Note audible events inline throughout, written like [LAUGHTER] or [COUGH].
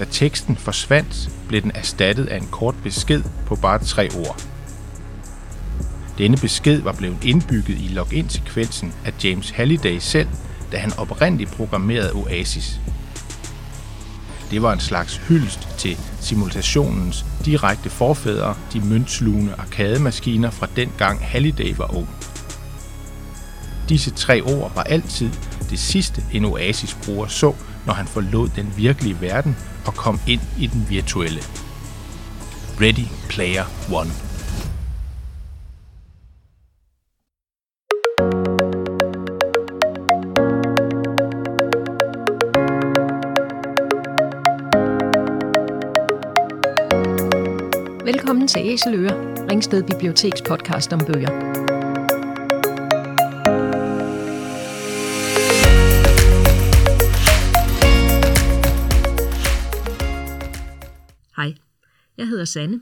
Da teksten forsvandt, blev den erstattet af en kort besked på bare tre ord. Denne besked var blevet indbygget i login-sekvensen af James Halliday selv, da han oprindeligt programmerede Oasis. Det var en slags hyldest til simulationens direkte forfædre, de møntslugende arkademaskiner fra dengang Halliday var ung. Disse tre ord var altid det sidste, en Oasis-bruger så, når han forlod den virkelige verden og kom ind i den virtuelle. Ready Player One. Velkommen til Æseløre, Ringsted Biblioteks podcast om bøger. Hedder Sanne.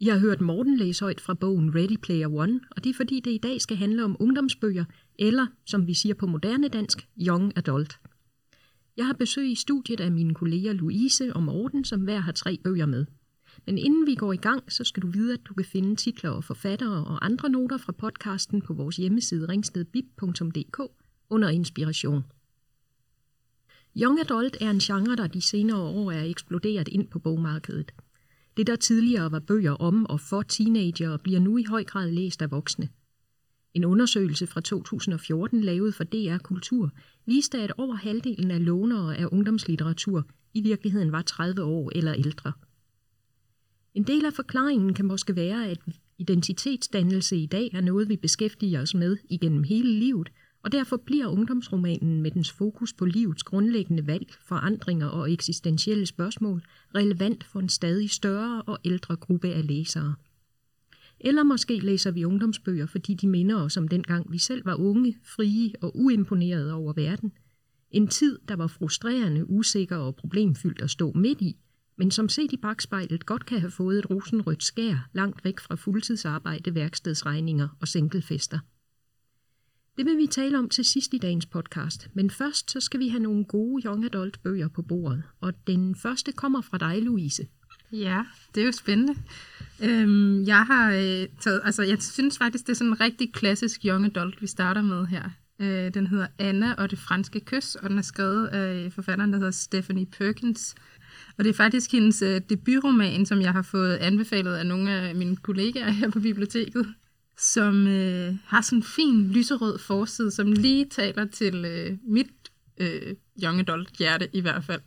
I har hørt Morten læse højt fra bogen Ready Player One, og det er fordi, det i dag skal handle om ungdomsbøger, eller som vi siger på moderne dansk, young adult. Jeg har besøg i studiet af mine kolleger Louise og Morten, som hver har tre bøger med. Men inden vi går i gang, så skal du vide, at du kan finde titler og forfattere og andre noter fra podcasten på vores hjemmeside ringstedbib.dk under inspiration. Young Adult er en genre, der de senere år er eksploderet ind på bogmarkedet. Det, der tidligere var bøger om og for teenager, bliver nu i høj grad læst af voksne. En undersøgelse fra 2014 lavet for DR Kultur viste, at over halvdelen af lånere af ungdomslitteratur i virkeligheden var 30 år eller ældre. En del af forklaringen kan måske være, at identitetsdannelse i dag er noget, vi beskæftiger os med igennem hele livet, og derfor bliver ungdomsromanen med dens fokus på livets grundlæggende valg, forandringer og eksistentielle spørgsmål relevant for en stadig større og ældre gruppe af læsere. Eller måske læser vi ungdomsbøger, fordi de minder os om dengang vi selv var unge, frie og uimponerede over verden. En tid, der var frustrerende, usikker og problemfyldt at stå midt i, men som set i bagspejlet godt kan have fået et rosenrødt skær langt væk fra fuldtidsarbejde, værkstedsregninger og singleFester. Det vil vi tale om til sidst i dagens podcast, men først så skal vi have nogle gode young adult bøger på bordet, og den første kommer fra dig, Louise. Ja, det er jo spændende. Øhm, jeg har øh, taget, altså jeg synes faktisk, det er sådan en rigtig klassisk young adult, vi starter med her. Øh, den hedder Anna og det franske kys, og den er skrevet af forfatteren, der hedder Stephanie Perkins. Og det er faktisk hendes øh, debutroman, som jeg har fået anbefalet af nogle af mine kollegaer her på biblioteket, som øh, har sådan en fin lyserød forside, som lige taler til øh, mit øh, young adult hjerte i hvert fald.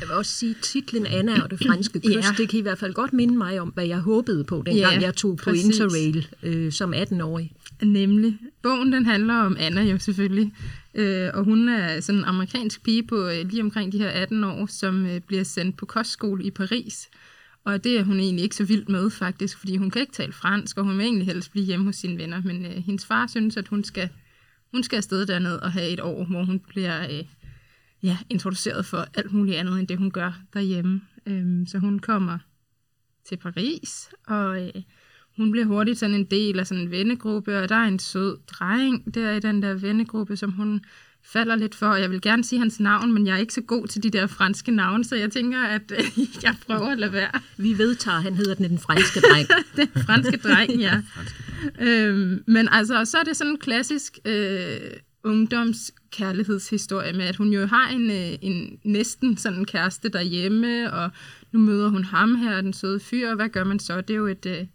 Jeg vil også sige, at titlen Anna og det franske kys, [CLEARS THROAT] ja. det kan i hvert fald godt minde mig om, hvad jeg håbede på, dengang ja, jeg tog på præcis. Interrail øh, som 18-årig. Nemlig. Bogen den handler om Anna jo selvfølgelig, øh, og hun er sådan en amerikansk pige på øh, lige omkring de her 18 år, som øh, bliver sendt på kostskole i Paris. Og det er hun egentlig ikke så vild med faktisk, fordi hun kan ikke tale fransk, og hun vil egentlig helst blive hjemme hos sine venner. Men øh, hendes far synes, at hun skal, hun skal afsted derned og have et år, hvor hun bliver øh, ja, introduceret for alt muligt andet, end det hun gør derhjemme. Øhm, så hun kommer til Paris, og øh, hun bliver hurtigt sådan en del af sådan en vennegruppe, og der er en sød dreng der i den der vennegruppe, som hun falder lidt for. Jeg vil gerne sige hans navn, men jeg er ikke så god til de der franske navne, så jeg tænker, at [LAUGHS] øh, jeg prøver at lade være. Vi vedtager, at han hedder den, den franske dreng. [LAUGHS] den franske dreng, ja. øhm, men altså, så er det sådan en klassisk øh, ungdomskærlighedshistorie med, at hun jo har en, øh, en næsten sådan en kæreste derhjemme, og nu møder hun ham her, den søde fyr, og hvad gør man så? Det er jo et, øh,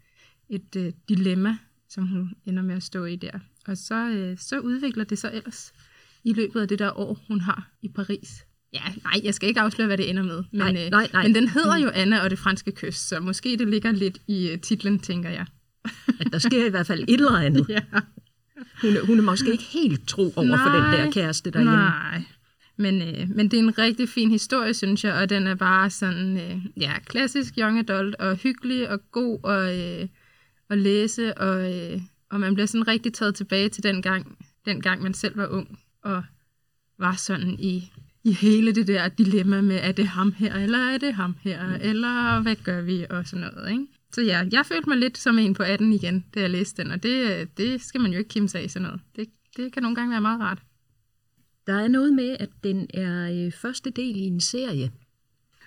et øh, dilemma, som hun ender med at stå i der. Og så, øh, så udvikler det sig ellers i løbet af det der år, hun har i Paris. Ja, nej, jeg skal ikke afsløre, hvad det ender med. Men, nej, øh, nej, nej. men den hedder jo Anna og det franske kys, så måske det ligger lidt i uh, titlen, tænker jeg. At der sker i hvert fald et eller andet. [LAUGHS] ja. hun, hun er måske ikke helt tro over nej, for den der kæreste derhjemme. Nej, men, øh, men det er en rigtig fin historie, synes jeg, og den er bare sådan, øh, ja, klassisk young adult, og hyggelig og god og, øh, at læse, og, øh, og man bliver sådan rigtig taget tilbage til den gang, den gang man selv var ung og var sådan i, i hele det der dilemma med, er det ham her, eller er det ham her, mm. eller hvad gør vi, og sådan noget, ikke? Så ja, jeg følte mig lidt som en på 18 igen, da jeg læste den, og det, det skal man jo ikke kimse af sådan noget. Det, det kan nogle gange være meget rart. Der er noget med, at den er øh, første del i en serie.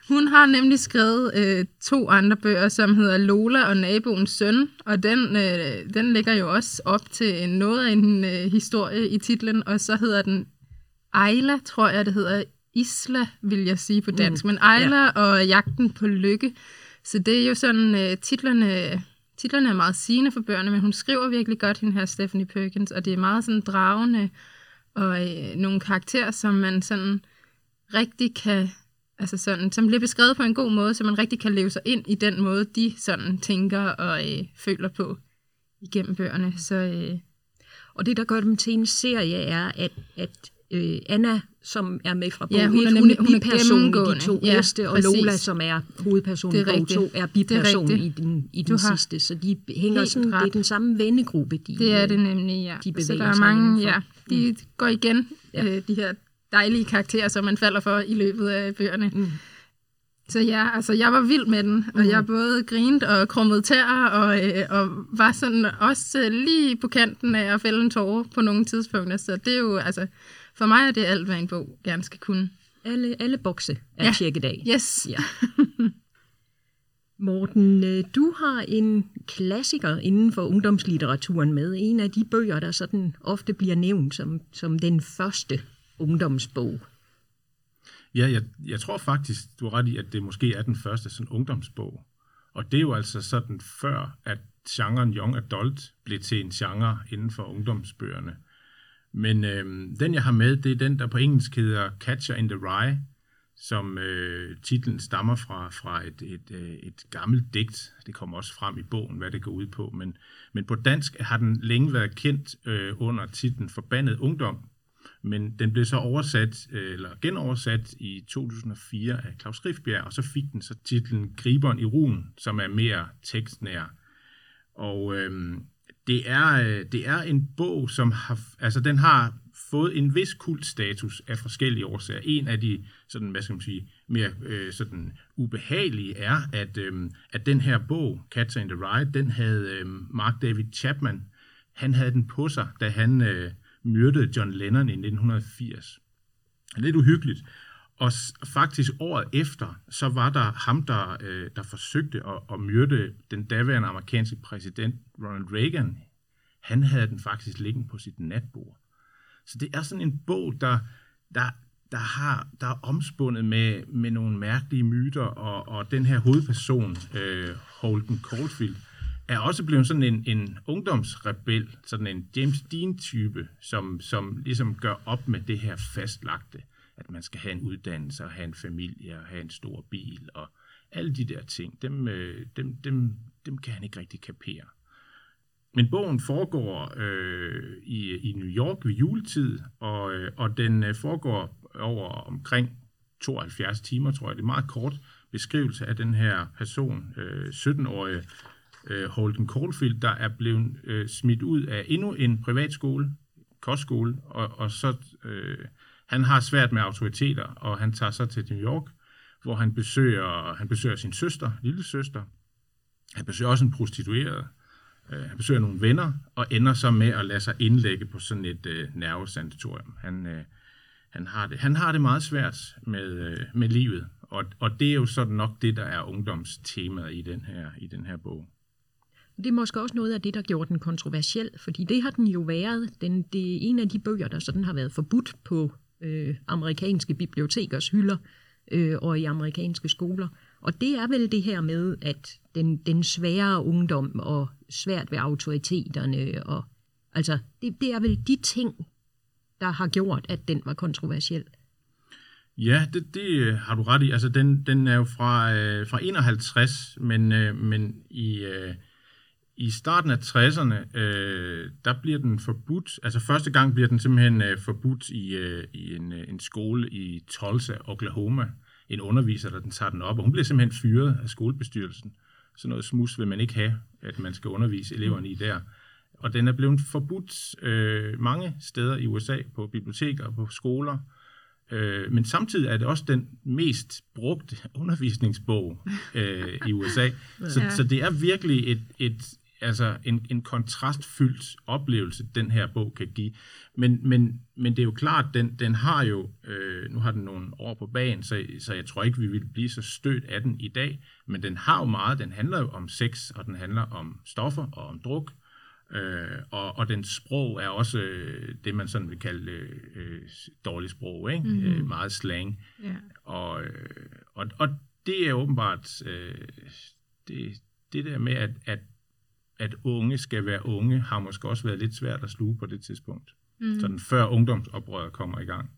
Hun har nemlig skrevet øh, to andre bøger, som hedder Lola og naboens søn, og den, øh, den ligger jo også op til noget af en øh, historie i titlen, og så hedder den Ejla, tror jeg det hedder. Isla, vil jeg sige på dansk, mm, men Ejla ja. og Jagten på Lykke. Så det er jo sådan, øh, titlerne, titlerne er meget sigende for børnene, men hun skriver virkelig godt, hende her Stephanie Perkins, og det er meget sådan dragende, og øh, nogle karakterer, som man sådan rigtig kan altså sådan, som bliver beskrevet på en god måde, så man rigtig kan leve sig ind i den måde, de sådan tænker og øh, føler på igennem bøgerne. Så, øh, og det, der gør dem til en serie, er, at, at øh, Anna, som er med fra bog Ja, hun 1, er nemlig- hun er biperson i de to Ja, næste, og præcis. Lola, som er hovedperson i er bog rigtigt. 2, er biperson er i den, i den har sidste. Så de hænger helt sådan, det er ret. den samme vennegruppe, de, det er øh, det nemlig, ja. de så bevæger der er mange, ja, de går igen, ja. øh, de her dejlige karakterer, som man falder for i løbet af bøgerne. Mm. Så ja, altså jeg var vild med den, og Mm. jeg både grinte og krummede tæer, og, øh, og var sådan også øh, lige på kanten af at fælde en tårer på nogle tidspunkter. Så det er jo, altså, for mig er det alt, hvad en bog gerne skal kunne. Alle, alle bokse er ja. Tjekket af. Yes. Ja. Morten, øh, du har en klassiker inden for ungdomslitteraturen med. En af de bøger, der sådan ofte bliver nævnt som, som den første ungdomsbog. Ja, jeg, jeg tror faktisk, du har ret i, at det måske er den første sådan ungdomsbog. Og det er jo altså sådan før, at genren young adult blev til en genre inden for ungdomsbøgerne. Men øh, den, jeg har med, det er den, der på engelsk hedder Catcher in the Rye, som øh, titlen stammer fra, fra et, et, øh, et gammelt digt. Det kommer også frem i bogen, hvad det går ud på. Men, men på dansk har den længe været kendt øh, under titlen Forbandet Ungdom. Men den blev så oversat, øh, eller genoversat i 2004 af Claus Riffbjerg, og så fik den så titlen Griberen i Ruen, som er mere tekstnær. Og øhm, det, er, øh, det er en bog, som har, altså den har fået en vis kultstatus af forskellige årsager. En af de sådan, hvad skal man sige, mere øh, sådan ubehagelige er, at, øh, at den her bog, Cats in the Ride, den havde øh, Mark David Chapman, han havde den på sig, da han øh, myrdede John Lennon i 1980. Lidt uhyggeligt. Og faktisk året efter, så var der ham, der, øh, der forsøgte at, at myrde den daværende amerikanske præsident Ronald Reagan. Han havde den faktisk liggende på sit natbord. Så det er sådan en bog, der, der, der, har, der er omspundet med, med nogle mærkelige myter, og, og den her hovedperson, øh, Holden Caulfield, er også blevet sådan en, en ungdomsrebel, sådan en James Dean-type, som, som ligesom gør op med det her fastlagte, at man skal have en uddannelse, og have en familie, og have en stor bil, og alle de der ting, dem, øh, dem, dem, dem kan han ikke rigtig kapere. Men bogen foregår øh, i, i New York ved juletid, og, øh, og den øh, foregår over omkring 72 timer, tror jeg. Det er en meget kort beskrivelse af den her person, øh, 17-årige øh, Holden Caulfield, der er blevet øh, smidt ud af endnu en privatskole, kostskole, og, og så øh, han har svært med autoriteter, og han tager så til New York, hvor han besøger, han besøger sin søster, lille søster. Han besøger også en prostitueret. Øh, han besøger nogle venner, og ender så med at lade sig indlægge på sådan et øh, nervesanatorium. Han, øh, han, har det, han har det meget svært med, øh, med livet, og, og det er jo sådan nok det, der er ungdomstemaet i den her, i den her bog. Det er måske også noget af det, der gjorde den kontroversiel, fordi det har den jo været. Den, det er en af de bøger, der sådan har været forbudt på øh, amerikanske bibliotekers hylder øh, og i amerikanske skoler. Og det er vel det her med, at den, den svære ungdom og svært ved autoriteterne, og altså det, det er vel de ting, der har gjort, at den var kontroversiel. Ja, det, det øh, har du ret i. Altså, den, den er jo fra, øh, fra 51, men, øh, men i, øh, i starten af 60'erne, øh, der bliver den forbudt. Altså, første gang bliver den simpelthen øh, forbudt i, øh, i en, øh, en skole i Tulsa, Oklahoma. En underviser, der den tager den op, og hun bliver simpelthen fyret af skolebestyrelsen. Sådan noget smus vil man ikke have, at man skal undervise eleverne i der. Og den er blevet forbudt øh, mange steder i USA, på biblioteker og på skoler. Øh, men samtidig er det også den mest brugte [LAUGHS] undervisningsbog øh, i USA. [LAUGHS] Så, Ja. så det er virkelig et, et, altså en, en kontrastfyldt oplevelse, den her bog kan give. Men, men, men det er jo klart, den, den har jo, øh, nu har den nogle år på banen, så, så jeg tror ikke, vi vil blive så stødt af den i dag, men den har jo meget, den handler jo om sex, og den handler om stoffer og om druk, øh, og, og den sprog er også øh, det, man sådan vil kalde øh, dårligt sprog, ikke? Mm-hmm. Øh, meget slang. Yeah. Og, øh, og, og det er åbenbart øh, det, det der med, at, at at unge skal være unge, har måske også været lidt svært at sluge på det tidspunkt. Mm. Sådan før ungdomsoprøret kommer i gang.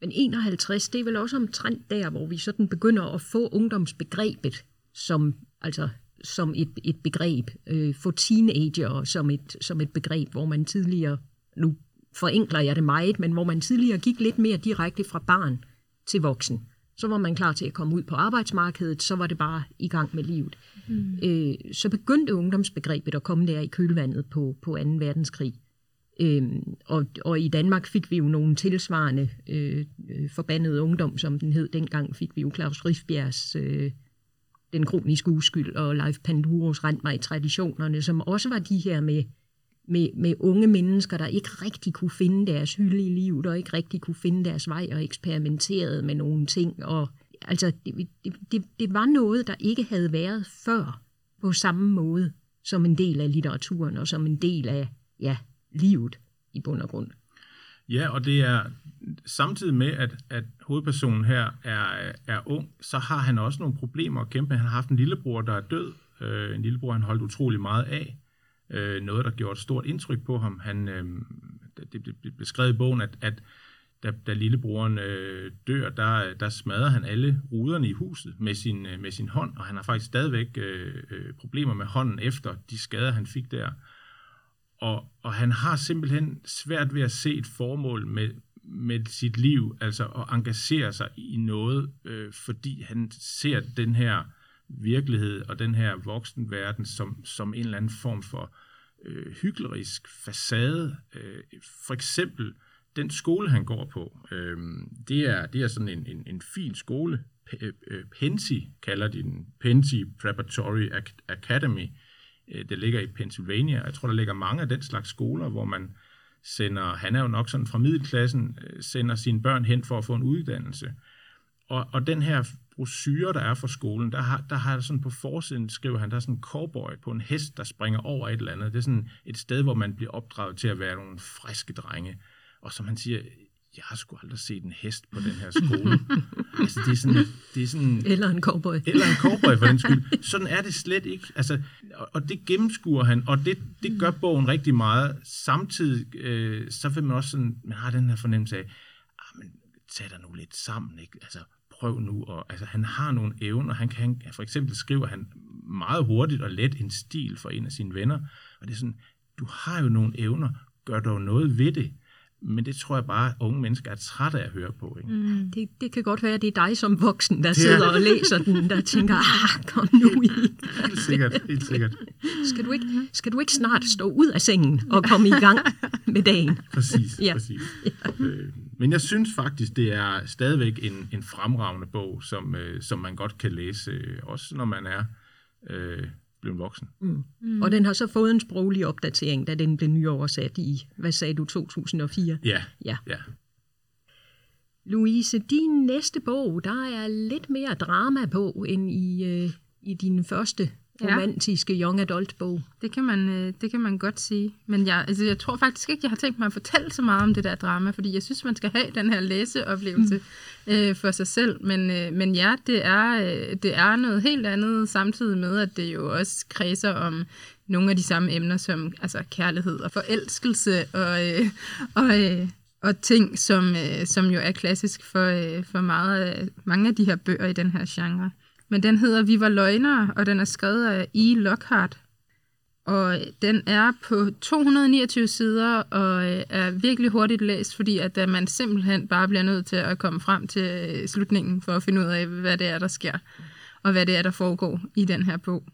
Men 51, det er vel også omtrent der, hvor vi sådan begynder at få ungdomsbegrebet som, altså, som et, et begreb. Øh, få teenager som et, som et begreb, hvor man tidligere, nu forenkler jeg det meget, men hvor man tidligere gik lidt mere direkte fra barn til voksen. Så var man klar til at komme ud på arbejdsmarkedet, så var det bare i gang med livet. Mm. Øh, så begyndte ungdomsbegrebet at komme der i kølvandet på, på 2. verdenskrig. Øh, og, og i Danmark fik vi jo nogle tilsvarende øh, forbandede ungdom, som den hed dengang, fik vi jo Claus Rifbjergs øh, Den kroniske uskyld og Leif Panduros Rent mig i traditionerne, som også var de her med, med, med unge mennesker, der ikke rigtig kunne finde deres hylde i livet, og ikke rigtig kunne finde deres vej, og eksperimenterede med nogle ting, og altså, det, det, det, var noget, der ikke havde været før på samme måde som en del af litteraturen og som en del af ja, livet i bund og grund. Ja, og det er samtidig med, at, at hovedpersonen her er, er ung, så har han også nogle problemer at kæmpe med. Han har haft en lillebror, der er død. Øh, en lillebror, han holdt utrolig meget af. Øh, noget, der gjorde et stort indtryk på ham. Han, øh, det blev beskrevet i bogen, at, at da, da lillebroren øh, dør, der, der smadrer han alle ruderne i huset med sin, øh, med sin hånd, og han har faktisk stadigvæk øh, øh, problemer med hånden efter de skader, han fik der. Og, og han har simpelthen svært ved at se et formål med, med sit liv, altså at engagere sig i noget, øh, fordi han ser den her virkelighed og den her voksenverden som, som en eller anden form for øh, hyklerisk facade. Øh, for eksempel den skole, han går på, øh, det, er, det er sådan en, en, en fin skole. Øh, øh Pensi kalder de den. Pensi Preparatory Academy. Øh, det ligger i Pennsylvania. Jeg tror, der ligger mange af den slags skoler, hvor man sender, han er jo nok sådan fra middelklassen, øh, sender sine børn hen for at få en uddannelse. Og, og den her brochure, der er for skolen, der har, der har sådan på forsiden, skriver han, der er sådan en cowboy på en hest, der springer over et eller andet. Det er sådan et sted, hvor man bliver opdraget til at være nogle friske drenge. Og som han siger, jeg har sgu aldrig set en hest på den her skole. [LAUGHS] altså, det er sådan, det er sådan... Eller en cowboy. Eller en cowboy, for den [LAUGHS] skyld. Sådan er det slet ikke. Altså, og det gennemskuer han, og det, det gør bogen rigtig meget. Samtidig, øh, så vil man også sådan, man har den her fornemmelse af, ah, men tag dig nu lidt sammen, ikke? Altså, prøv nu. Og, altså, han har nogle evner. Han kan, for eksempel skriver han meget hurtigt og let en stil for en af sine venner. Og det er sådan, du har jo nogle evner, gør dog noget ved det. Men det tror jeg bare, at unge mennesker er trætte af at høre på. Ikke? Mm, det, det kan godt være, at det er dig som voksen, der sidder og læser den, der tænker, ah, kom nu i. [LAUGHS] Helt sikkert, helt sikkert. Skal du, ikke, skal du ikke snart stå ud af sengen og komme i gang med dagen? [LAUGHS] Præcis, ja. præcis. Ja. Øh, men jeg synes faktisk, det er stadigvæk en, en fremragende bog, som, øh, som man godt kan læse, øh, også når man er øh, blevet voksen. Mm. Mm. Og den har så fået en sproglig opdatering, da den blev nyoversat i, hvad sagde du, 2004? Ja, ja. ja. Louise, din næste bog, der er lidt mere drama på, end i, øh, i din første romantiske young adult bog. Det kan man, øh, det kan man godt sige. Men jeg, altså, jeg tror faktisk ikke, jeg har tænkt mig at fortælle så meget om det der drama, fordi jeg synes, man skal have den her læseoplevelse mm. øh, for sig selv. Men, øh, men ja, det er, øh, det er noget helt andet, samtidig med, at det jo også kredser om nogle af de samme emner som altså, kærlighed og forelskelse og, øh, og, øh, og ting, som, øh, som jo er klassisk for, øh, for meget, mange af de her bøger i den her genre. Men den hedder Vi var løgnere, og den er skrevet af E. Lockhart. Og den er på 229 sider og øh, er virkelig hurtigt læst, fordi at øh, man simpelthen bare bliver nødt til at komme frem til øh, slutningen for at finde ud af, hvad det er, der sker, og hvad det er, der foregår i den her bog.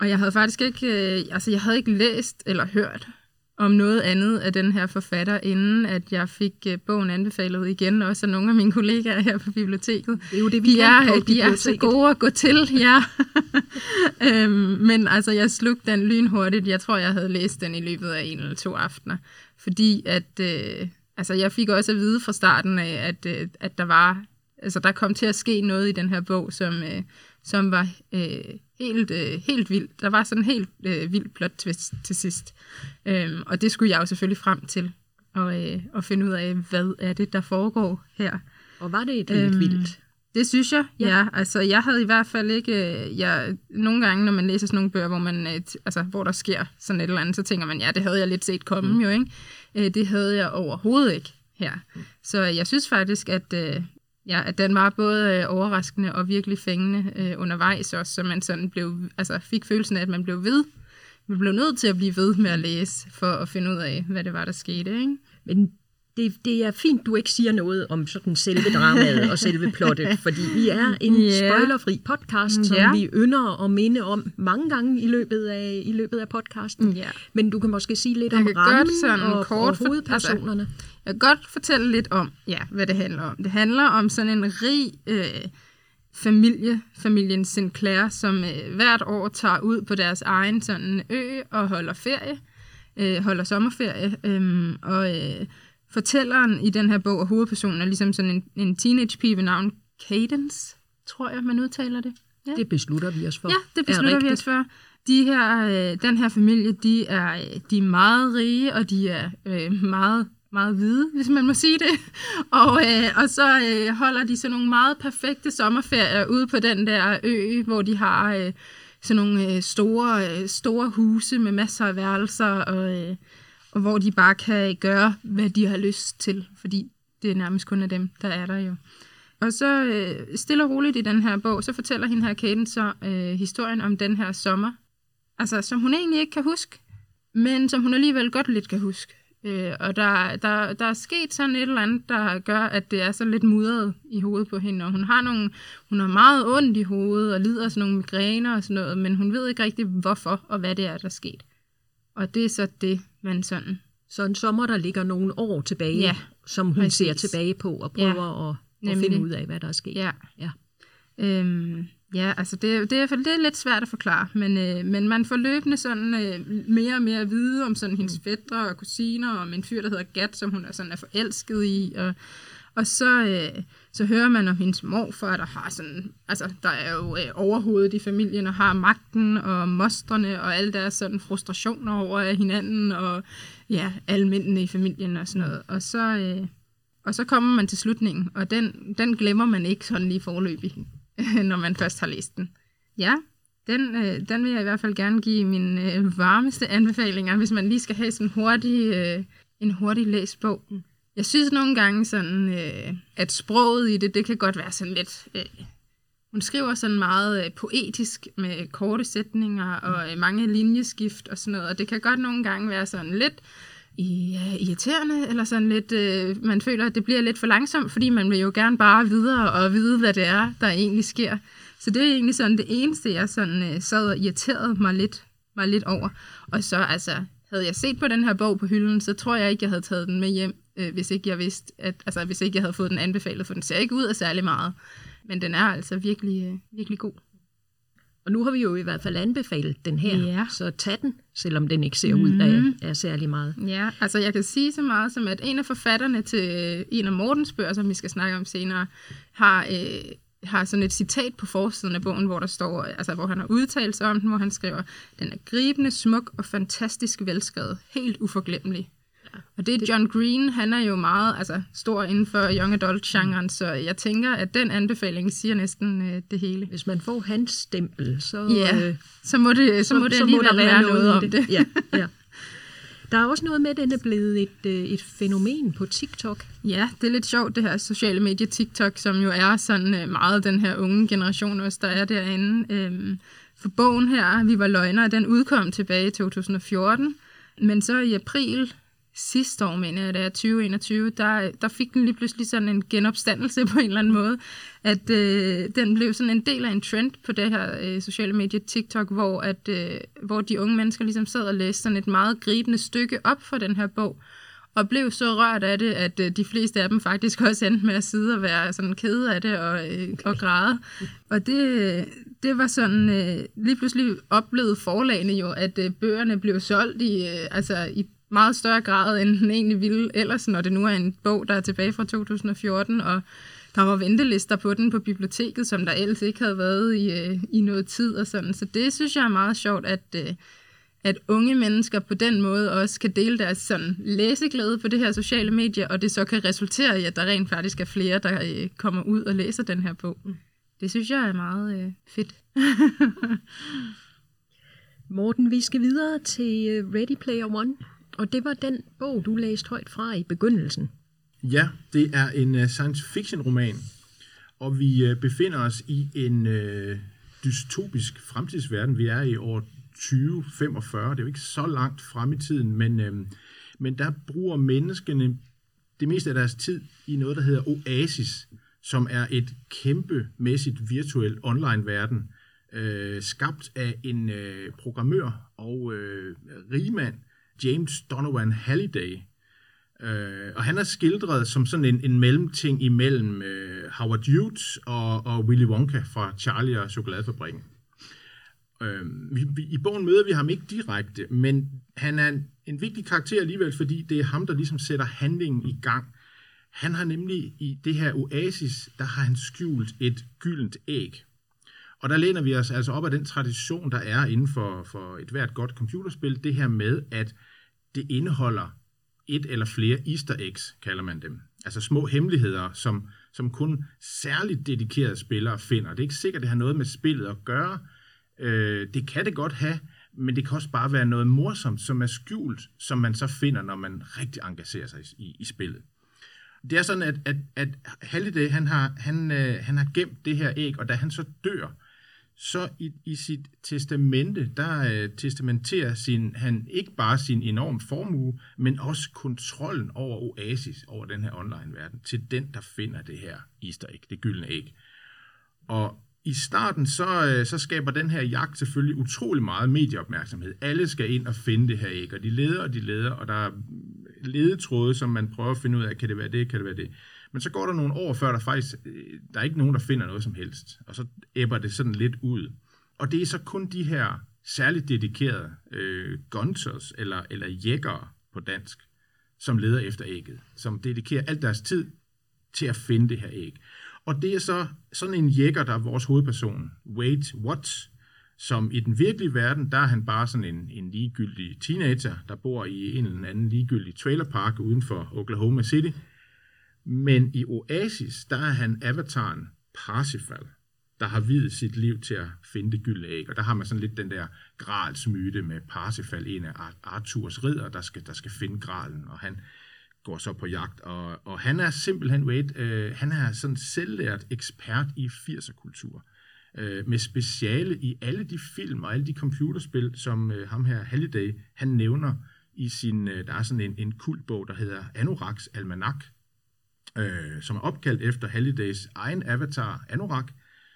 Og jeg havde faktisk ikke, altså jeg havde ikke læst eller hørt om noget andet af den her forfatter, inden at jeg fik uh, bogen anbefalet igen, også af nogle af mine kollegaer her på biblioteket. Det er jo det, vi de kan er, de er så gode at gå til, ja. [LAUGHS] øhm, men altså, jeg slugte den lynhurtigt. Jeg tror, jeg havde læst den i løbet af en eller to aftener. Fordi at, øh, altså, jeg fik også at vide fra starten af, at, øh, at der var, altså, der kom til at ske noget i den her bog, som, øh, som var øh, helt, øh, helt vildt. Der var sådan en helt øh, vild plot twist til sidst. Øhm, og det skulle jeg jo selvfølgelig frem til. Og, øh, og finde ud af, hvad er det, der foregår her. Og var det lidt øhm, vildt? Det synes jeg, Ja. ja. Altså, jeg havde i hvert fald ikke... øh, Jeg, nogle gange, når man læser sådan nogle bøger, hvor, man, øh, altså, hvor der sker sådan et eller andet, så tænker man, ja, det havde jeg lidt set komme mm. jo, ikke? Øh, Det havde jeg overhovedet ikke her. Så jeg synes faktisk, at, ja, at den var både øh, overraskende og virkelig fængende øh, undervejs også, så man sådan blev, altså, fik følelsen af, at man blev ved. Man blev nødt til at blive ved med at læse, for at finde ud af, hvad det var, der skete, ikke? Men det, det er fint, du ikke siger noget om sådan selve dramaet og selve plottet, [LAUGHS] fordi vi er en Ja. spoilerfri podcast, som Ja. vi ynder at minde om mange gange i løbet af, i løbet af podcasten. Ja. Men du kan måske sige lidt Jeg om godt rammen sådan og, kort og for- hovedpersonerne. Jeg kan godt fortælle lidt om, ja, hvad det handler om. Det handler om sådan en rig øh, familie, familien Sinclair, som øh, hvert år tager ud på deres egen sådan ø og holder ferie, øh, holder sommerferie. Øh, og øh, fortælleren i den her bog og hovedpersonen er ligesom sådan en, en teenage pige ved navn Cadence, tror jeg, man udtaler det. Ja. Det beslutter vi os for. Ja, det er beslutter vi os for. De her, øh, den her familie, de er, øh, de er meget rige, og de er øh, meget, meget hvide, hvis man må sige det. [LAUGHS] Og, øh, og så øh, holder de sådan nogle meget perfekte sommerferier ude på den der ø, hvor de har øh, sådan nogle øh, store, øh, store huse med masser af værelser, og, øh, og hvor de bare kan gøre, hvad de har lyst til, fordi det er nærmest kun af dem, der er der jo. Og så øh, stille og roligt i den her bog, så fortæller hende her Kaden så øh, historien om den her sommer. Altså, som hun egentlig ikke kan huske, men som hun alligevel godt lidt kan huske. Øh, og der, der, der er sket sådan et eller andet, der gør, at det er så lidt mudret i hovedet på hende. Og hun har, nogle, hun har meget ondt i hovedet og lider af sådan nogle migræner og sådan noget, men hun ved ikke rigtig, hvorfor og hvad det er, der er sket. Og det er så det, man sådan... Så en sommer, der ligger nogle år tilbage, Ja, som hun præcis. ser tilbage på og prøver at, at nemlig. finde ud af, hvad der er sket. Ja. Ja. Øhm, ja, altså det, det, er, det er lidt svært at forklare, men, øh, men man får løbende sådan øh, mere og mere at vide om sådan hendes fædre og kusiner, og om en fyr, der hedder Gat, som hun er, sådan er forelsket i, og, og så, øh, så hører man om hendes morfar, der har sådan, altså der er jo øh, overhovedet i familien, og har magten og mostrene, og alle deres sådan frustrationer over hinanden, og ja, alle mændene i familien og sådan noget. Og så, øh, og så kommer man til slutningen, og den, den glemmer man ikke sådan lige forløbig, [LAUGHS] når man først har læst den. Ja, den, øh, den vil jeg i hvert fald gerne give mine øh, varmeste anbefalinger, hvis man lige skal have sådan hurtig, øh, en hurtig læst bog. Jeg synes nogle gange sådan, øh, at sproget i det, det kan godt være sådan lidt... Øh, hun skriver sådan meget øh, poetisk med korte sætninger og øh, mange linjeskift og sådan noget, og det kan godt nogle gange være sådan lidt ja, øh, irriterende, eller sådan lidt, øh, man føler, at det bliver lidt for langsomt, fordi man vil jo gerne bare videre og vide, hvad det er, der egentlig sker. Så det er egentlig sådan det eneste, jeg sådan øh, sad og irriterede mig lidt, mig lidt over. Og så altså, havde jeg set på den her bog på hylden, så tror jeg ikke, jeg havde taget den med hjem, øh, hvis ikke jeg vidste, at, altså hvis ikke jeg havde fået den anbefalet, for den ser ikke ud af særlig meget. Men den er altså virkelig, øh, virkelig god. Og nu har vi jo i hvert fald anbefalet den her, Ja. så tag den, selvom den ikke ser ud af, af særlig meget. Ja, altså jeg kan sige så meget som, at en af forfatterne til øh, en af Mortens bøger, som vi skal snakke om senere, har, øh, har sådan et citat på forsiden af bogen, hvor der står, altså hvor han har udtalt sig om den, hvor han skriver, den er gribende, smuk og fantastisk velskrevet, helt uforglemmelig. Og det er John Green, han er jo meget altså, stor inden for young adult-genren, så jeg tænker, at den anbefaling siger næsten øh, det hele. Hvis man får hans stempel, så, Ja, øh, så må det, så, må det alligevel være noget om det. Ja, [LAUGHS] ja. Der er også noget med, at den er blevet et, øh, et fænomen på TikTok. Ja, det er lidt sjovt, det her sociale medie TikTok, som jo er sådan øh, meget den her unge generation også, der er derinde. Øhm, for bogen her, Vi var løgnere, den udkom tilbage i 2014, men så i april sidste år, mener jeg, det er 2021, der, der fik den lige pludselig sådan en genopstandelse [LAUGHS] på en eller anden måde, at øh, den blev sådan en del af en trend på det her øh, sociale medie TikTok, hvor, at, øh, hvor de unge mennesker ligesom sad og læste sådan et meget gribende stykke op for den her bog, og blev så rørt af det, at øh, de fleste af dem faktisk [LAUGHS] også endte med at sidde og være sådan kede af det og, øh, og græde. Og det, det var sådan, øh, lige pludselig oplevede forlagene jo, at øh, bøgerne blev solgt i, øh, altså i meget større grad, end den egentlig ville ellers, når det nu er en bog, der er tilbage fra 2014, og der var ventelister på den på biblioteket, som der ellers ikke havde været i, øh, i noget tid og sådan. Så det synes jeg er meget sjovt, at, øh, at unge mennesker på den måde også kan dele deres sådan læseglæde på det her sociale medie, og det så kan resultere i, at der rent faktisk er flere, der øh, kommer ud og læser den her bog. Det synes jeg er meget øh, fedt. [LAUGHS] Morten, vi skal videre til øh, Ready Player One, og det var den bog, du læste højt fra i begyndelsen. Ja, det er en uh, science fiction roman, og vi uh, befinder os i en uh, dystopisk fremtidsverden. Vi er i år 2045, det er jo ikke så langt frem i tiden, men, uh, men der bruger menneskene det meste af deres tid i noget, der hedder Oasis, som er et kæmpemæssigt virtuelt online-verden, øh, skabt af en øh, programmør og øh, rigmand, James Donovan Halliday. Øh, og han er skildret som sådan en, en mellemting imellem øh, Howard Hughes og, og Willy Wonka fra Charlie og Chokoladefabrikken. Øh, vi, vi, I bogen møder vi ham ikke direkte, men han er en, en vigtig karakter alligevel, fordi det er ham, der ligesom sætter handlingen i gang. Han har nemlig i det her oasis, der har han skjult et gyldent æg. Og der læner vi os altså op af den tradition, der er inden for, for et hvert godt computerspil, det her med, at det indeholder et eller flere easter eggs, kalder man dem. Altså små hemmeligheder, som, som kun særligt dedikerede spillere finder. Det er ikke sikkert, det har noget med spillet at gøre. Øh, det kan det godt have, men det kan også bare være noget morsomt, som er skjult, som man så finder, når man rigtig engagerer sig i, i spillet. Det er sådan, at, at, at Halliday, han har, han, øh, han har gemt det her æg, og da han så dør, så i, i sit testamente, der øh, testamenterer sin, han ikke bare sin enorme formue, men også kontrollen over Oasis, over den her online-verden, til den, der finder det her easter egg, det gyldne æg. Og i starten, så, øh, så skaber den her jagt selvfølgelig utrolig meget medieopmærksomhed. Alle skal ind og finde det her æg, og de leder og de leder, og der er ledetråde, som man prøver at finde ud af, kan det være det, kan det være det. Men så går der nogle år før, der faktisk, øh, der er ikke nogen, der finder noget som helst. Og så æbber det sådan lidt ud. Og det er så kun de her særligt dedikerede øh, gunters, eller, eller jægger på dansk, som leder efter ægget. Som dedikerer alt deres tid til at finde det her æg. Og det er så sådan en jækker, der er vores hovedperson, Wade Watts, som i den virkelige verden, der er han bare sådan en, en ligegyldig teenager, der bor i en eller anden ligegyldig trailerpark uden for Oklahoma City. Men i Oasis, der er han avataren Parsifal, der har videt sit liv til at finde det gyldne æg. Og der har man sådan lidt den der gralsmyte med Parsifal, en af Arthurs ridder, der skal, der skal finde gralen, og han går så på jagt. Og, og han er simpelthen, wait, øh, han er sådan selvlært ekspert i 80'er-kultur øh, med speciale i alle de film og alle de computerspil, som øh, ham her Halliday, han nævner i sin, øh, der er sådan en, en kultbog, der hedder Anoraks Almanak, øh, som er opkaldt efter Hallidays egen avatar, Anorak,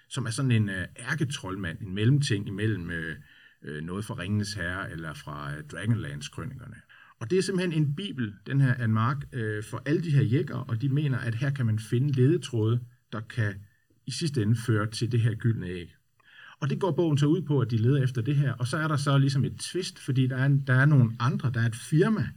som er sådan en øh, ærketrollmand, en mellemting imellem øh, øh, noget fra Ringenes Herre eller fra øh, Dragonlance-krønikerne. Og det er simpelthen en bibel, den her Anmark, øh, for alle de her jækker, og de mener, at her kan man finde ledetråde, der kan i sidste ende føre til det her gyldne æg. Og det går bogen så ud på, at de leder efter det her, og så er der så ligesom et twist, fordi der er, der er nogle andre, der er et firma,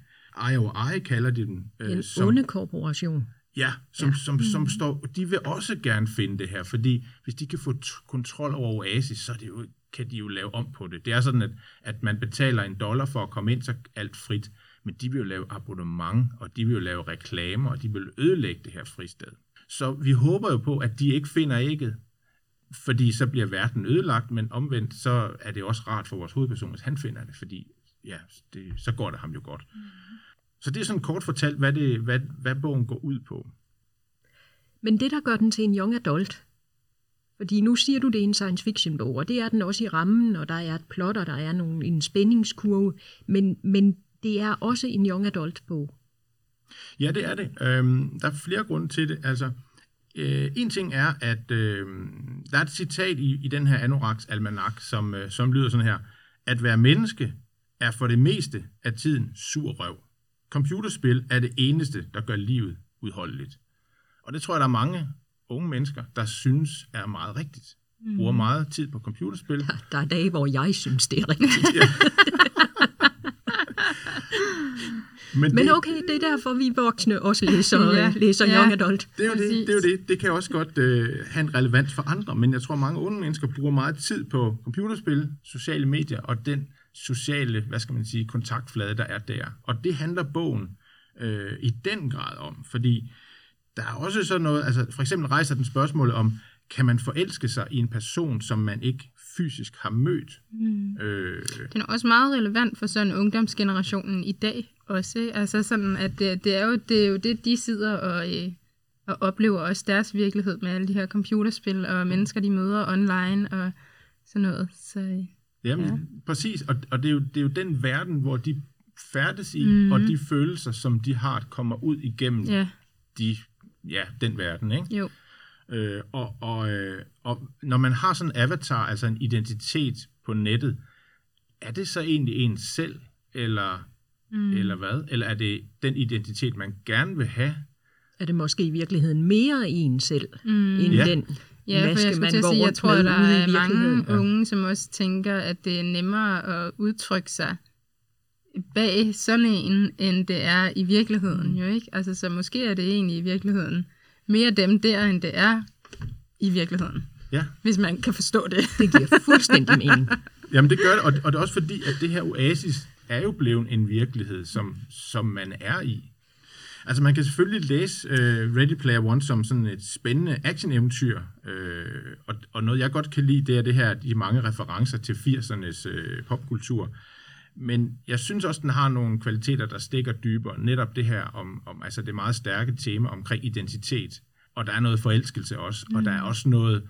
IOI kalder de den. Øh, en som, onde korporation. Ja, som, ja. Som, som, som står, de vil også gerne finde det her, fordi hvis de kan få kontrol over Oasis, så er det jo, kan de jo lave om på det. Det er sådan, at, at man betaler en dollar for at komme ind, så alt frit. Men de vil jo lave abonnement, og de vil jo lave reklamer, og de vil ødelægge det her fristed. Så vi håber jo på, at de ikke finder ægget, fordi så bliver verden ødelagt, men omvendt så er det også rart for vores hovedperson, hvis han finder det, fordi ja, det, så går det ham jo godt. Mm. Så det er sådan kort fortalt, hvad, det, hvad, hvad bogen går ud på. Men det, der gør den til en young adult, fordi nu siger du, det er en science fiction bog, og det er den også i rammen, og der er et plot, og der er nogle, en spændingskurve, men, men det er også en young adult bog. Ja, det er det. Øhm, der er flere grunde til det. Altså, øh, en ting er, at øh, der er et citat i, i den her Anoraks almanak, som, øh, som lyder sådan her. At være menneske er for det meste af tiden sur røv. Computerspil er det eneste, der gør livet udholdeligt. Og det tror jeg, der er mange unge mennesker, der synes er meget rigtigt. Bruger meget tid på computerspil. Der, der er dage, hvor jeg synes, det er rigtigt. [LAUGHS] Men, Men det, okay, det er derfor, vi voksne også læser, [LAUGHS] Ja. ja. læser Ja. young adult. Det er, jo det, det er jo det. Det kan også godt øh, have en relevans for andre, men jeg tror, mange unge mennesker bruger meget tid på computerspil, sociale medier og den sociale, hvad skal man sige, kontaktflade, der er der. Og det handler bogen øh, i den grad om, fordi der er også sådan noget, altså for eksempel rejser den spørgsmål om, kan man forelske sig i en person, som man ikke fysisk har mødt? Mm. Øh, Den er også meget relevant for sådan ungdomsgenerationen i dag også. Altså sådan, at det, det, er, jo, det er jo det, de sidder og, øh, og oplever også deres virkelighed med alle de her computerspil og mennesker, de møder online og sådan noget. Så øh, Jamen, Ja. præcis. Og, og det, er jo, det er jo den verden, hvor de færdes i, mm. og de følelser, som de har, kommer ud igennem ja, de, ja, den verden. Ikke? jo. Øh, og, og, øh, og når man har sådan en avatar, altså en identitet på nettet, er det så egentlig en selv, eller, mm. eller hvad? Eller er det den identitet, man gerne vil have? Er det måske i virkeligheden mere en selv, mm. end Ja. den Ja, for jeg skulle man til at sige, jeg tror, der er mange? Ja. unge, som også tænker, at det er nemmere at udtrykke sig bag sådan en, end det er i virkeligheden, jo ikke? Altså, så måske er det egentlig i virkeligheden mere dem der, end det er i virkeligheden, Ja, hvis man kan forstå det. Det giver fuldstændig mening. [LAUGHS] Jamen det gør det, og, og det er også fordi, at det her oasis er jo blevet en virkelighed, som, som man er i. Altså man kan selvfølgelig læse uh, Ready Player One som sådan et spændende action-eventyr, uh, og, og noget jeg godt kan lide, det er det her, de mange referencer til 80'ernes uh, popkultur. Men jeg synes også, den har nogle kvaliteter, der stikker dybere. Netop det her om, om altså det meget stærke tema omkring identitet. Og der er noget forelskelse også, mm. og der er også noget,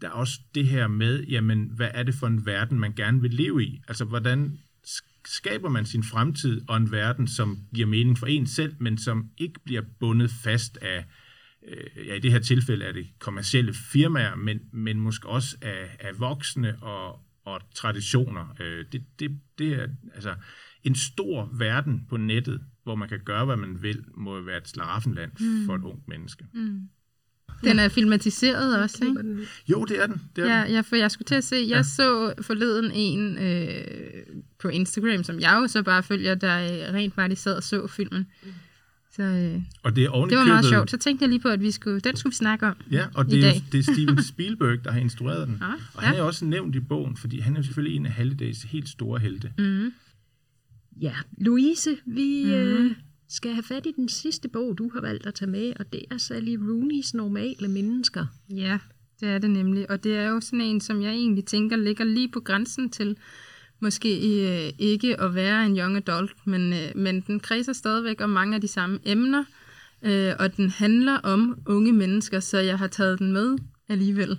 der er også det her med, jamen, hvad er det for en verden, man gerne vil leve i? Altså, hvordan skaber man sin fremtid og en verden, som giver mening for en selv, men som ikke bliver bundet fast af, øh, ja, i det her tilfælde er det kommercielle firmaer, men, men måske også af, af voksne og, og traditioner. Øh, det, det, det er altså en stor verden på nettet, hvor man kan gøre, hvad man vil, må være et slaraffenland mm. for et ungt menneske. Mm. Den er filmatiseret også, ikke? Jo, det er den. Det er Ja, den. ja, for jeg skulle til at se, jeg ja. så forleden en øh, på Instagram, som jeg jo så bare følger, der øh, rent faktisk sad og så filmen. Så øh, Og det er det var meget sjovt. Så tænkte jeg lige på, at vi skulle, den skulle vi snakke om. Ja, og i det er, jo- det er [LAUGHS] Steven Spielberg, der har instrueret den. Ah, og han ja. er også nævnt i bogen, fordi han er selvfølgelig en af Hallidays helt store helte. Mm. Ja, Louise, vi Mhm. mm. øh, skal have fat i den sidste bog, du har valgt at tage med, og det er Sally Rooney's Normale Mennesker. Ja, det er det nemlig. Og det er jo sådan en, som jeg egentlig tænker ligger lige på grænsen til måske øh, ikke at være en young adult, men, øh, men den kredser stadigvæk om mange af de samme emner, øh, og den handler om unge mennesker, så jeg har taget den med alligevel. [LAUGHS]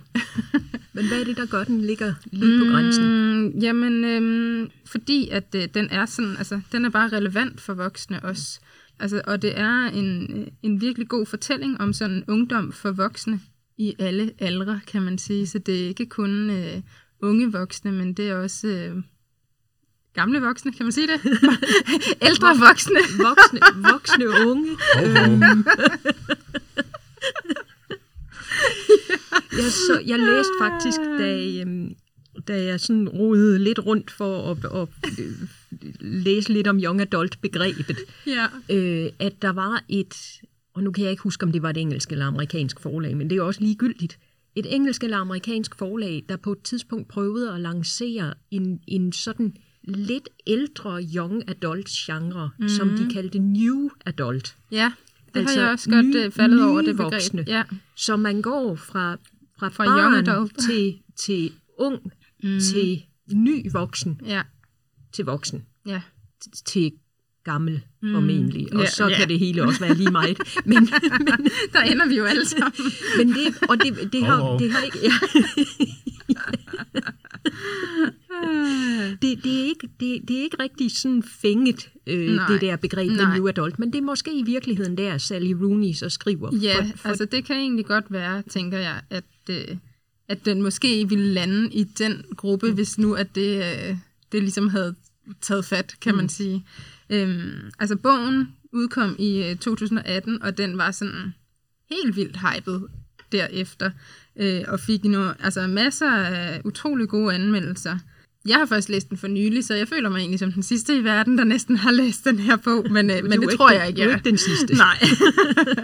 Men hvad er det, der gør, den ligger lige på grænsen? Mm, jamen, øhm, fordi at øh, den er sådan, altså, den er bare relevant for voksne også. Altså, og det er en, en virkelig god fortælling om sådan ungdom for voksne i alle aldre, kan man sige. Så det er ikke kun øh, unge voksne, men det er også øh, gamle voksne, kan man sige det? [LAUGHS] Ældre [LAUGHS] voksne. Voksne, voksne unge. Øhm. jeg, så, jeg læste faktisk, da, øhm, da jeg sådan rodede lidt rundt for at, at, øh, læse lidt om young adult-begrebet, ja. øh, at der var et, og nu kan jeg ikke huske, om det var et engelsk eller amerikansk forlag, men det er også ligegyldigt, et engelsk eller amerikansk forlag, der på et tidspunkt prøvede at lancere en, en sådan lidt ældre young adult genre, mm-hmm. som de kaldte new adult. ja, det Altså har jeg også godt nye- øh, faldet over det begreb. voksne. Ja. Så man går fra, fra, Fra barn young adult. til, til ung, mm. til ny voksen, ja, til voksen, ja. til gammel mm. formentlig. Og Ja, så ja. kan det hele også være lige meget. [LAUGHS] Men, men, [LAUGHS] Der ender vi jo alle sammen. [LAUGHS] men det, og det, det, har, Hov, hov. det har ikke... Ja. det, det, er ikke, det, det er ikke rigtig sådan fænget, øh, Nej. det der begreb, Nej. the new adult, men det er måske i virkeligheden der, Sally Rooney så skriver. Ja, for, for, altså det kan egentlig godt være, tænker jeg, at, øh, at den måske ville lande i den gruppe, hvis nu at det, øh, det ligesom havde taget fat, kan man sige. Øhm, altså bogen udkom i øh, 2018, og den var sådan helt vildt hyped derefter, øh, og fik nu, altså masser af utrolig gode anmeldelser. Jeg har først læst den for nylig, så jeg føler mig egentlig som den sidste i verden, der næsten har læst den her bog, men, øh, men det tror den- jeg ikke, du er jeg ikke den sidste. [LAUGHS] Nej.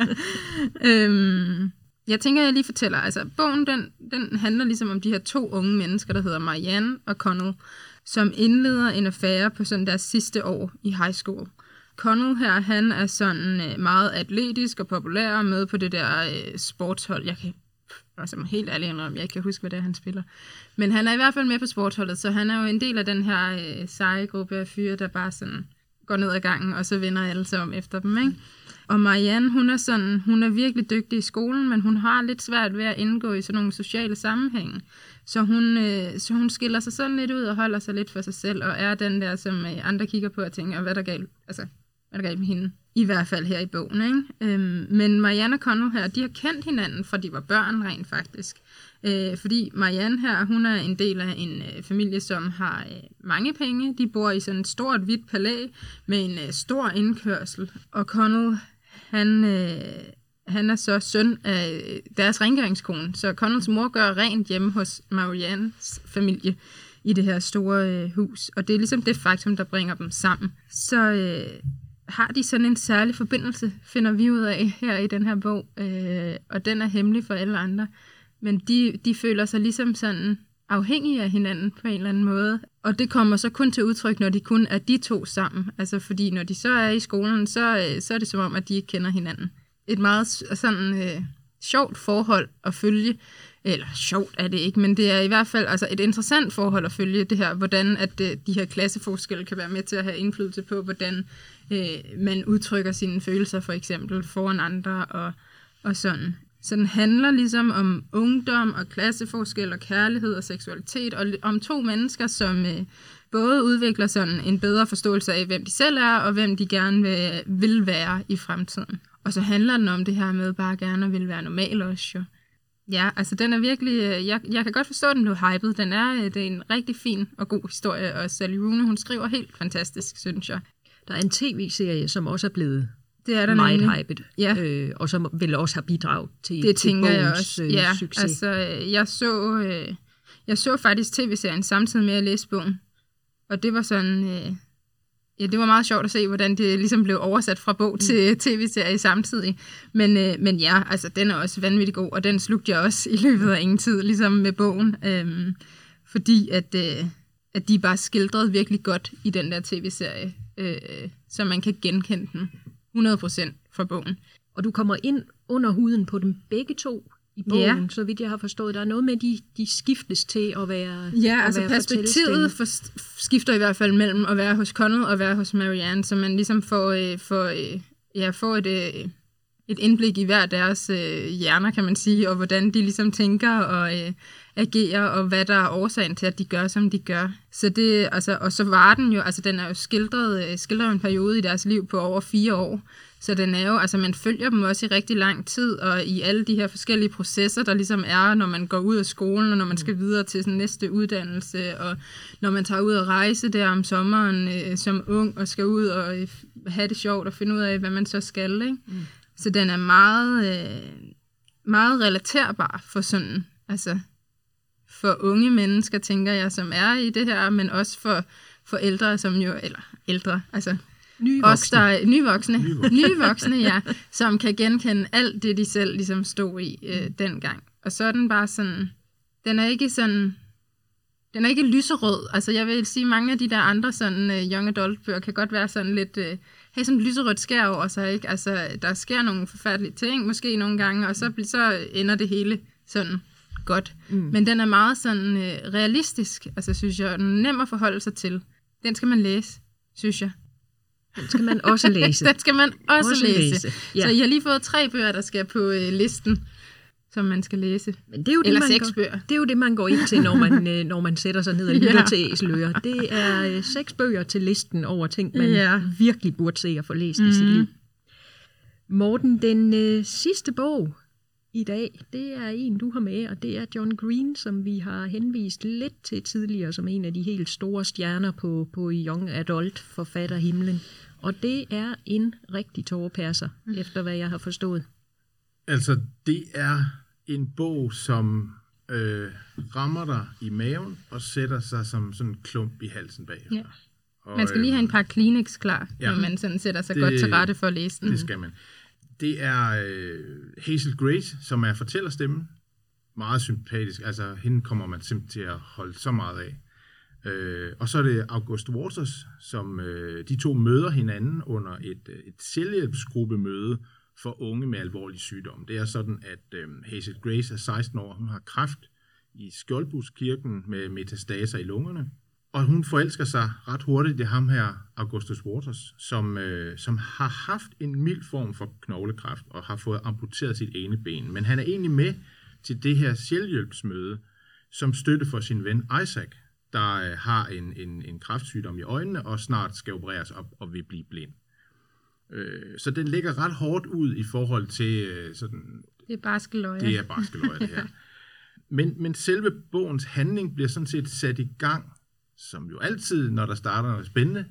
[LAUGHS] øhm, jeg tænker, jeg lige fortæller. Altså, bogen, den, den handler ligesom om de her to unge mennesker, der hedder Marianne og Connell, som indleder en affære på sådan deres sidste år i high school. Connell her, han er sådan øh, meget atletisk og populær og med på det der øh, sportshold. Jeg kan altså helt ærlig om, jeg ikke kan huske, hvad det er, han spiller. Men han er i hvert fald med på sportsholdet, så han er jo en del af den her øh, seje gruppe af fyre, der bare sådan går ned ad gangen, og så vinder alle sig om efter dem, ikke? Og Marianne, hun er sådan, hun er virkelig dygtig i skolen, men hun har lidt svært ved at indgå i sådan nogle sociale sammenhænge. Så hun, øh, så hun skiller sig sådan lidt ud og holder sig lidt for sig selv, og er den der, som øh, andre kigger på og tænker, hvad er der galt, altså, hvad er der galt med hende? I hvert fald her i bogen, ikke? Øhm, men Marianne og Connell her, de har kendt hinanden, fra de var børn rent faktisk. Øh, fordi Marianne her, hun er en del af en øh, familie, som har øh, mange penge. De bor i sådan et stort hvidt palæ med en øh, stor indkørsel. Og Connell, han, øh, han er så søn af deres rengøringskone. Så Connells mor gør rent hjemme hos Mariannes familie i det her store øh, hus. Og det er ligesom det faktum, der bringer dem sammen. Så øh, har de sådan en særlig forbindelse, finder vi ud af her i den her bog. Øh, og den er hemmelig for alle andre. Men de, de føler sig ligesom sådan afhængige af hinanden på en eller anden måde. Og det kommer så kun til udtryk, når de kun er de to sammen. Altså fordi når de så er i skolen, så, øh, så er det som om, at de ikke kender hinanden. Et meget sådan øh, sjovt forhold at følge. Eller sjovt er det ikke, men det er i hvert fald altså et interessant forhold at følge det her, hvordan at øh, de her klasseforskelle kan være med til at have indflydelse på, hvordan øh, man udtrykker sine følelser for eksempel foran andre og, og sådan. Så den handler ligesom om ungdom og klasseforskel og kærlighed og seksualitet, og om to mennesker, som øh, både udvikler sådan en bedre forståelse af, hvem de selv er, og hvem de gerne vil, vil være i fremtiden. Og så handler den om det her med bare gerne at ville være normal også jo. Ja, altså den er virkelig, øh, jeg, jeg kan godt forstå, at den blev hyped. Den er, øh, det er en rigtig fin og god historie, og Sally Rooney, hun skriver helt fantastisk, synes jeg. Der er en tv-serie, som også er blevet Det er der meget nemlig. hyped, Ja. øh, og som vil også have bidraget til, Det til tænker jeg også. øh, Ja, succes. altså øh, jeg så, øh, jeg så faktisk tv-serien samtidig med at læse bogen. Og det var sådan, øh, ja, det var meget sjovt at se, hvordan det ligesom blev oversat fra bog til [LAUGHS] tv-serie samtidig. Men, øh, men ja, altså den er også vanvittig god, og den slugte jeg også i løbet af ingen tid, ligesom med bogen. Øhm, fordi at, øh, at de bare skildrede virkelig godt i den der tv-serie, øh, så man kan genkende den 100% fra bogen. Og du kommer ind under huden på dem begge to i bogen, Ja. så vidt jeg har forstået. Der er noget med, de, de skiftes til at være Ja, at altså være perspektivet for, skifter i hvert fald mellem at være hos Connell og være hos Marianne, så man ligesom får, øh, får, øh, ja, får et, øh, et indblik i hver deres øh, hjerner, kan man sige, og hvordan de ligesom tænker og øh, agerer, og hvad der er årsagen til, at de gør, som de gør. Så det, altså, og så var den jo, altså den er jo skildret, øh, skildret en periode i deres liv på over fire år, så den er jo, altså man følger dem også i rigtig lang tid, og i alle de her forskellige processer, der ligesom er, når man går ud af skolen, og når man skal videre til sådan næste uddannelse, og når man tager ud og rejse der om sommeren øh, som ung, og skal ud og øh, have det sjovt, og finde ud af, hvad man så skal, ikke? Mm. Så den er meget, øh, meget relaterbar for sådan, altså for unge mennesker, tænker jeg, som er i det her, men også for, for ældre, som jo, eller ældre, altså nye os, voksne. der er nye voksne, nye voksne, ja, som kan genkende alt det, de selv ligesom stod i øh, dengang. Og så er den bare sådan, den er ikke sådan, den er ikke lyserød. Altså jeg vil sige, mange af de der andre sådan uh, young adult bøger kan godt være sådan lidt, uh, have sådan lyserødt skær over sig, ikke? Altså der sker nogle forfærdelige ting måske nogle gange, og så, så ender det hele sådan godt. Mm. Men den er meget sådan uh, realistisk, altså synes jeg, den er nem at forholde sig til. Den skal man læse, synes jeg. Den skal man også læse. [LAUGHS] Den skal man også, Også læse. læse, Ja. Så jeg har lige fået tre bøger, der skal på øh, listen. som man skal læse. Men det er jo det, Eller man seks går, bøger. Det er jo det, man går ind til, når man, [LAUGHS] øh, når man sætter sig ned og lytter Ja. til æseløer. Det er øh, seks bøger til listen over ting, man Ja. virkelig burde se og få læst mm. i sit liv. Morten, den øh, sidste bog i dag, det er en, du har med, og det er John Green, som vi har henvist lidt til tidligere, som en af de helt store stjerner på, på Young Adult forfatterhimlen. Og det er en rigtig tårepærser, mm. efter hvad jeg har forstået. Altså, det er en bog, som øh, rammer dig i maven og sætter sig som sådan en klump i halsen bagefter. Ja. Og, Man skal lige have en par Kleenex klar, Ja. når man sådan sætter sig det, godt til rette for at læse den. Det skal man. Det er øh, Hazel Grace, som er fortællerstemmen. Meget sympatisk. Altså, hende kommer man simpelthen til at holde så meget af. Øh, og så er det August Waters, som øh, de to møder hinanden under et, øh, et selvhjælpsgruppemøde for unge med alvorlig sygdom. Det er sådan, at øh, Hazel Grace er 16 år, hun har kræft i Skjoldbuskirken med metastaser i lungerne. Og hun forelsker sig ret hurtigt i ham her, Augustus Waters, som, øh, som har haft en mild form for knoglekræft og har fået amputeret sit ene ben. Men han er egentlig med til det her selvhjælpsmøde som støtte for sin ven Isaac, der øh, har en, en, en kræftsygdom i øjnene og snart skal opereres op og vil blive blind. Øh, så den ligger ret hårdt ud i forhold til øh, sådan Det er bare skeløje. det er barskeløjer, det her. Men, men selve bogens handling bliver sådan set sat i gang, som jo altid, når der starter noget spændende,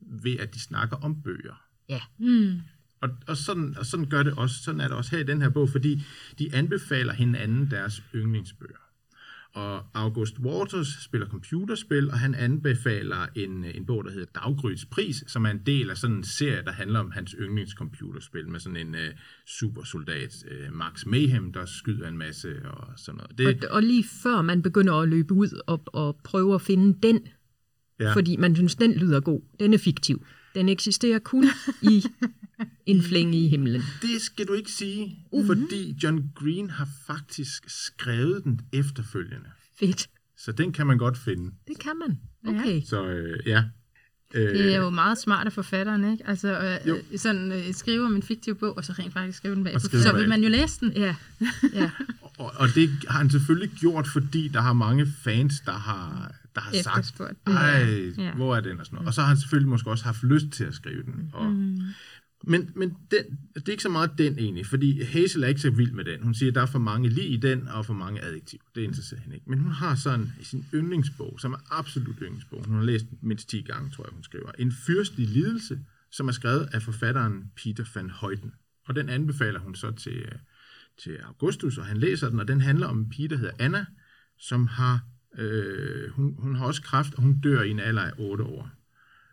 ved at de snakker om bøger. Ja. Mm. Og, og, sådan, og sådan gør det også, sådan er det også her i den her bog, fordi de anbefaler hinanden deres yndlingsbøger. Og August Waters spiller computerspil, og han anbefaler en, en bog, der hedder Daggryds Pris, som er en del af sådan en serie, der handler om hans yndlingscomputerspil, med sådan en uh, supersoldat, uh, Max Mayhem, der skyder en masse og sådan noget. Det, Og, og lige før man begynder at løbe ud og, og prøve at finde den, ja. fordi man synes, den lyder god. Den er fiktiv. Den eksisterer kun i en flænge i himlen. Det skal du ikke sige, mm-hmm. fordi John Green har faktisk skrevet den efterfølgende. Fedt. Så den kan man godt finde. Det kan man. Okay. Så øh, ja. Øh, Det er jo meget smart af forfatteren, ikke? Altså, Jo. øh, sådan øh, skrive om en fiktiv bog, og så rent faktisk skrive den bag. skrive Så vil man jo læse den. Ja. [LAUGHS] ja. og, og det har han selvfølgelig gjort, fordi der har mange fans, der har, der har sagt, ej, Ja. hvor er den og sådan noget. Og så har han selvfølgelig måske også haft lyst til at skrive den. Og, Mm. Men, men den, det er ikke så meget den egentlig, fordi Hazel er ikke så vild med den. Hun siger, at der er for mange lige i den, og for mange adjektiver. Det interesserer hende ikke. Men hun har sådan i sin yndlingsbog, som er absolut yndlingsbog, hun har læst mindst 10 gange, tror jeg, hun skriver, en fyrstelig lidelse, som er skrevet af forfatteren Peter van Højten. Og den anbefaler hun så til, øh, til Augustus, og han læser den, og den handler om en pige, der hedder Anna, som har, øh, hun, hun har også kræft, og hun dør i en alder af 8 år.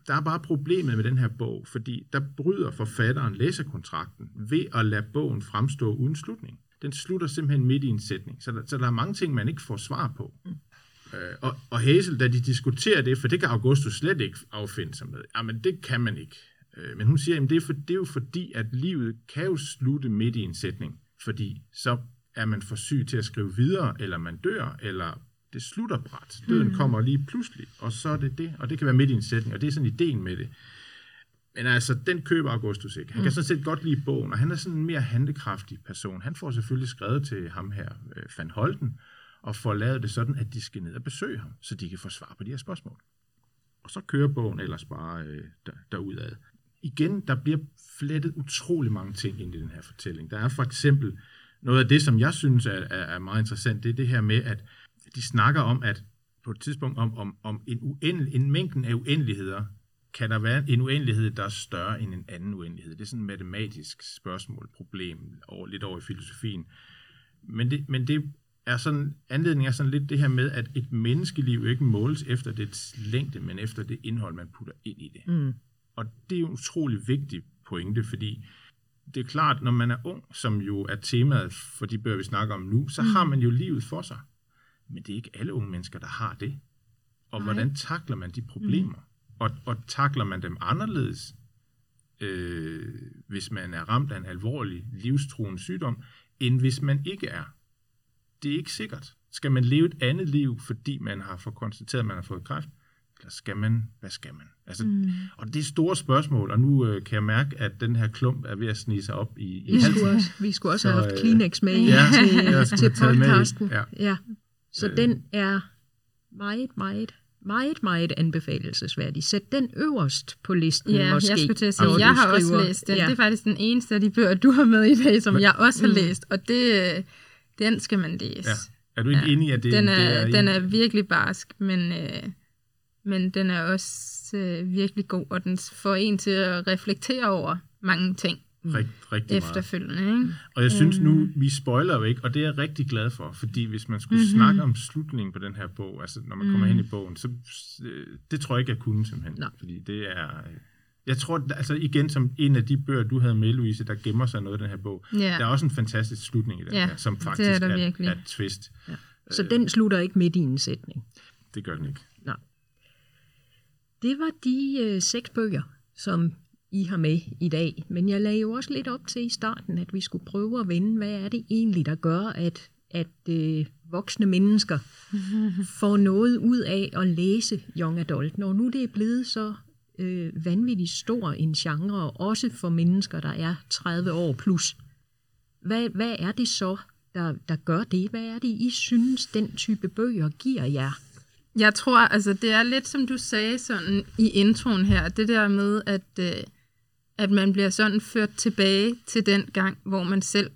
Der er bare problemet med den her bog, fordi der bryder forfatteren læserkontrakten ved at lade bogen fremstå uden slutning. Den slutter simpelthen midt i en sætning, så der, så der er mange ting, man ikke får svar på. Mm. Øh, og, og Hazel, da de diskuterer det, for det kan Augustus slet ikke affinde sig med, jamen det kan man ikke. Øh, men hun siger, at det, er for, det er jo fordi, at livet kan jo slutte midt i en sætning, fordi så er man for syg til at skrive videre, eller man dør, eller det slutter bræt. Døden kommer lige pludselig, og så er det det, og det kan være midt i en sætning, og det er sådan ideen med det. Men altså, den køber Augustus ikke. Han kan sådan set godt lide bogen, og han er sådan en mere handekraftig person. Han får selvfølgelig skrevet til ham her, øh, Van Holten, og får lavet det sådan, at de skal ned og besøge ham, så de kan få svar på de her spørgsmål. Og så kører bogen ellers bare øh, der, derudad. Igen, der bliver flettet utrolig mange ting ind i den her fortælling. Der er for eksempel noget af det, som jeg synes er, er, er meget interessant, det er det her med, at de snakker om, at på et tidspunkt om, om, om en, uendel, en mængden af uendeligheder, kan der være en uendelighed, der er større end en anden uendelighed. Det er sådan et matematisk spørgsmål, problem, over, lidt over i filosofien. Men det, men det er sådan, anledningen er sådan lidt det her med, at et menneskeliv ikke måles efter dets længde, men efter det indhold, man putter ind i det. Mm. Og det er jo en utrolig vigtig pointe, fordi det er klart, når man er ung, som jo er temaet for de bøger, vi snakker om nu, så har man jo livet for sig. Men det er ikke alle unge mennesker, der har det. Og Nej. hvordan takler man de problemer? Mm. Og, og takler man dem anderledes, øh, hvis man er ramt af en alvorlig livstruende sygdom, end hvis man ikke er? Det er ikke sikkert. Skal man leve et andet liv, fordi man har fået konstateret, at man har fået kræft? Eller skal man? Hvad skal man? Altså, mm. Og det er store spørgsmål, og nu øh, kan jeg mærke, at den her klump er ved at snige sig op i, i Vi halsen. skulle også, vi skulle også Så, have haft øh, Kleenex med ja, til, jeg skulle til have taget med i- podcasten. ja. ja. Så Øh. den er meget, meget, meget, meget anbefalesværdig. Sæt den øverst på listen Ja, måske. jeg skulle til at sige, jeg har også læst den. Ja. Det er faktisk den eneste af de bøger, du har med i dag, som Men- jeg også har Mm. læst. Og det, den skal man læse. Ja. Er du ikke Ja. enig i, at det, den, det er, er, den en- er virkelig barsk, men, øh, men den er også øh, virkelig god, og den får en til at reflektere over mange ting rigt, rigtig meget? efterfølgende. Ikke? Og jeg synes Øhm. nu, vi spoiler jo ikke, og det er jeg rigtig glad for, fordi hvis man skulle Mhm. mm-hmm. snakke om slutningen på den her bog, altså når man kommer hen i bogen, så øh, det tror jeg ikke, jeg kunne simpelthen. Nej. Fordi det er... Jeg tror, altså igen, som en af de bøger, du havde med, Louise, der gemmer sig noget i den her bog. Ja. Der er også en fantastisk slutning i den Ja, her, som det faktisk er der er, er et twist. Så den slutter ikke midt i en sætning. Det gør den ikke. Nej. Det var de øh, seks bøger, som I har med i dag. Men jeg lagde jo også lidt op til i starten, at vi skulle prøve at vende, hvad er det egentlig, der gør, at, at øh, voksne mennesker [LAUGHS] får noget ud af at læse Young Adult, når nu det er blevet så øh, vanvittigt stor en genre, også for mennesker, der er 30 år plus. Hvad, hvad er det så, der, der gør det? Hvad er det, I synes, den type bøger giver jer? Jeg tror, altså det er lidt som du sagde sådan i introen her, det der med, at, øh, at man bliver sådan ført tilbage til den gang, hvor man selv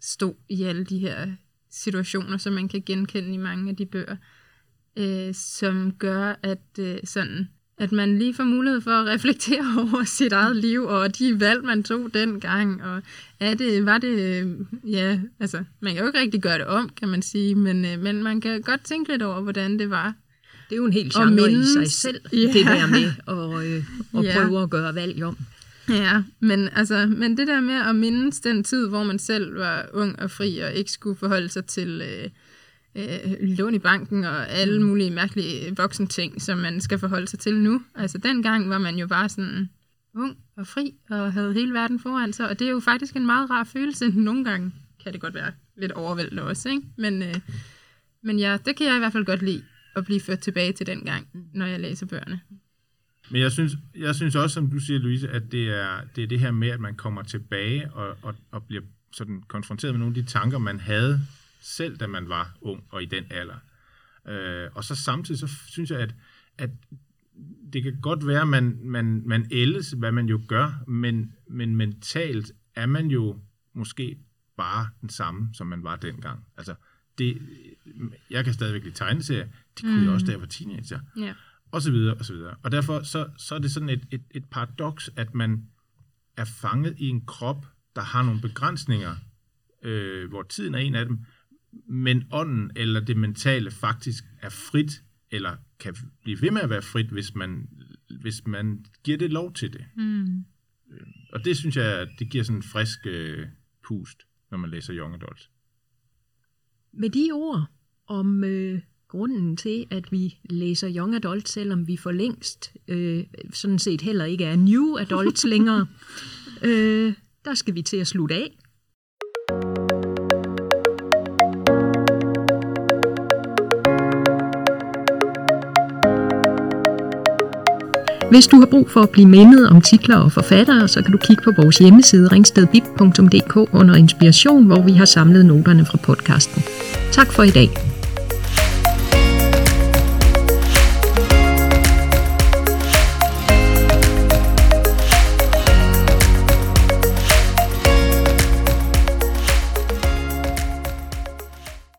stod i alle de her situationer, som man kan genkende i mange af de bøger, øh, som gør, at øh, sådan at man lige får mulighed for at [LAUGHS] reflektere over sit eget liv, og de valg, man tog dengang, og er det, var det, øh, ja, altså, man kan jo ikke rigtig gøre det om, kan man sige, men, øh, men man kan godt tænke lidt over, hvordan det var. Det er jo en helt genre i mindes- sig selv, Ja. det der med at, øh, at [LAUGHS] Ja. prøve at gøre valg om. Ja, men, altså, men det der med at mindes den tid, hvor man selv var ung og fri, og ikke skulle forholde sig til øh, øh, lån i banken og alle mulige mærkelige voksen ting, som man skal forholde sig til nu. Altså dengang var man jo bare sådan ung og fri, og havde hele verden foran sig, og det er jo faktisk en meget rar følelse. [LAUGHS] Nogle gange kan det godt være lidt overvældende også, ikke? Men, øh, men ja, det kan jeg i hvert fald godt lide, at blive ført tilbage til den gang, når jeg læser bøgerne. Men jeg synes, jeg synes også, som du siger, Louise, at det er det, er det her med, at man kommer tilbage og, og, og bliver sådan konfronteret med nogle af de tanker, man havde selv, da man var ung og i den alder. Øh, og så samtidig, så synes jeg, at, at det kan godt være, at man, man, man ældes, hvad man jo gør, men, men mentalt er man jo måske bare den samme, som man var dengang. Altså, det, jeg kan stadigvæk lide tegneserier. Det kunne mm. jeg også, da jeg var teenager Ja. Og så videre, og så videre. Og derfor så, så er det sådan et, et, et paradoks, at man er fanget i en krop, der har nogle begrænsninger, øh, hvor tiden er en af dem, men ånden eller det mentale faktisk er frit, eller kan blive ved med at være frit, hvis man, hvis man giver det lov til det. Mm. Og det synes jeg, det giver sådan en frisk øh, pust, når man læser Young Adult. Med de ord om øh, grunden til, at vi læser Young Adult, selvom vi for længst øh, sådan set heller ikke er New Adults [LAUGHS] længere, øh, der skal vi til at slutte af. Hvis du har brug for at blive mindet om titler og forfattere, så kan du kigge på vores hjemmeside ringstedbib.dk under inspiration, hvor vi har samlet noterne fra podcasten. Tak for i dag.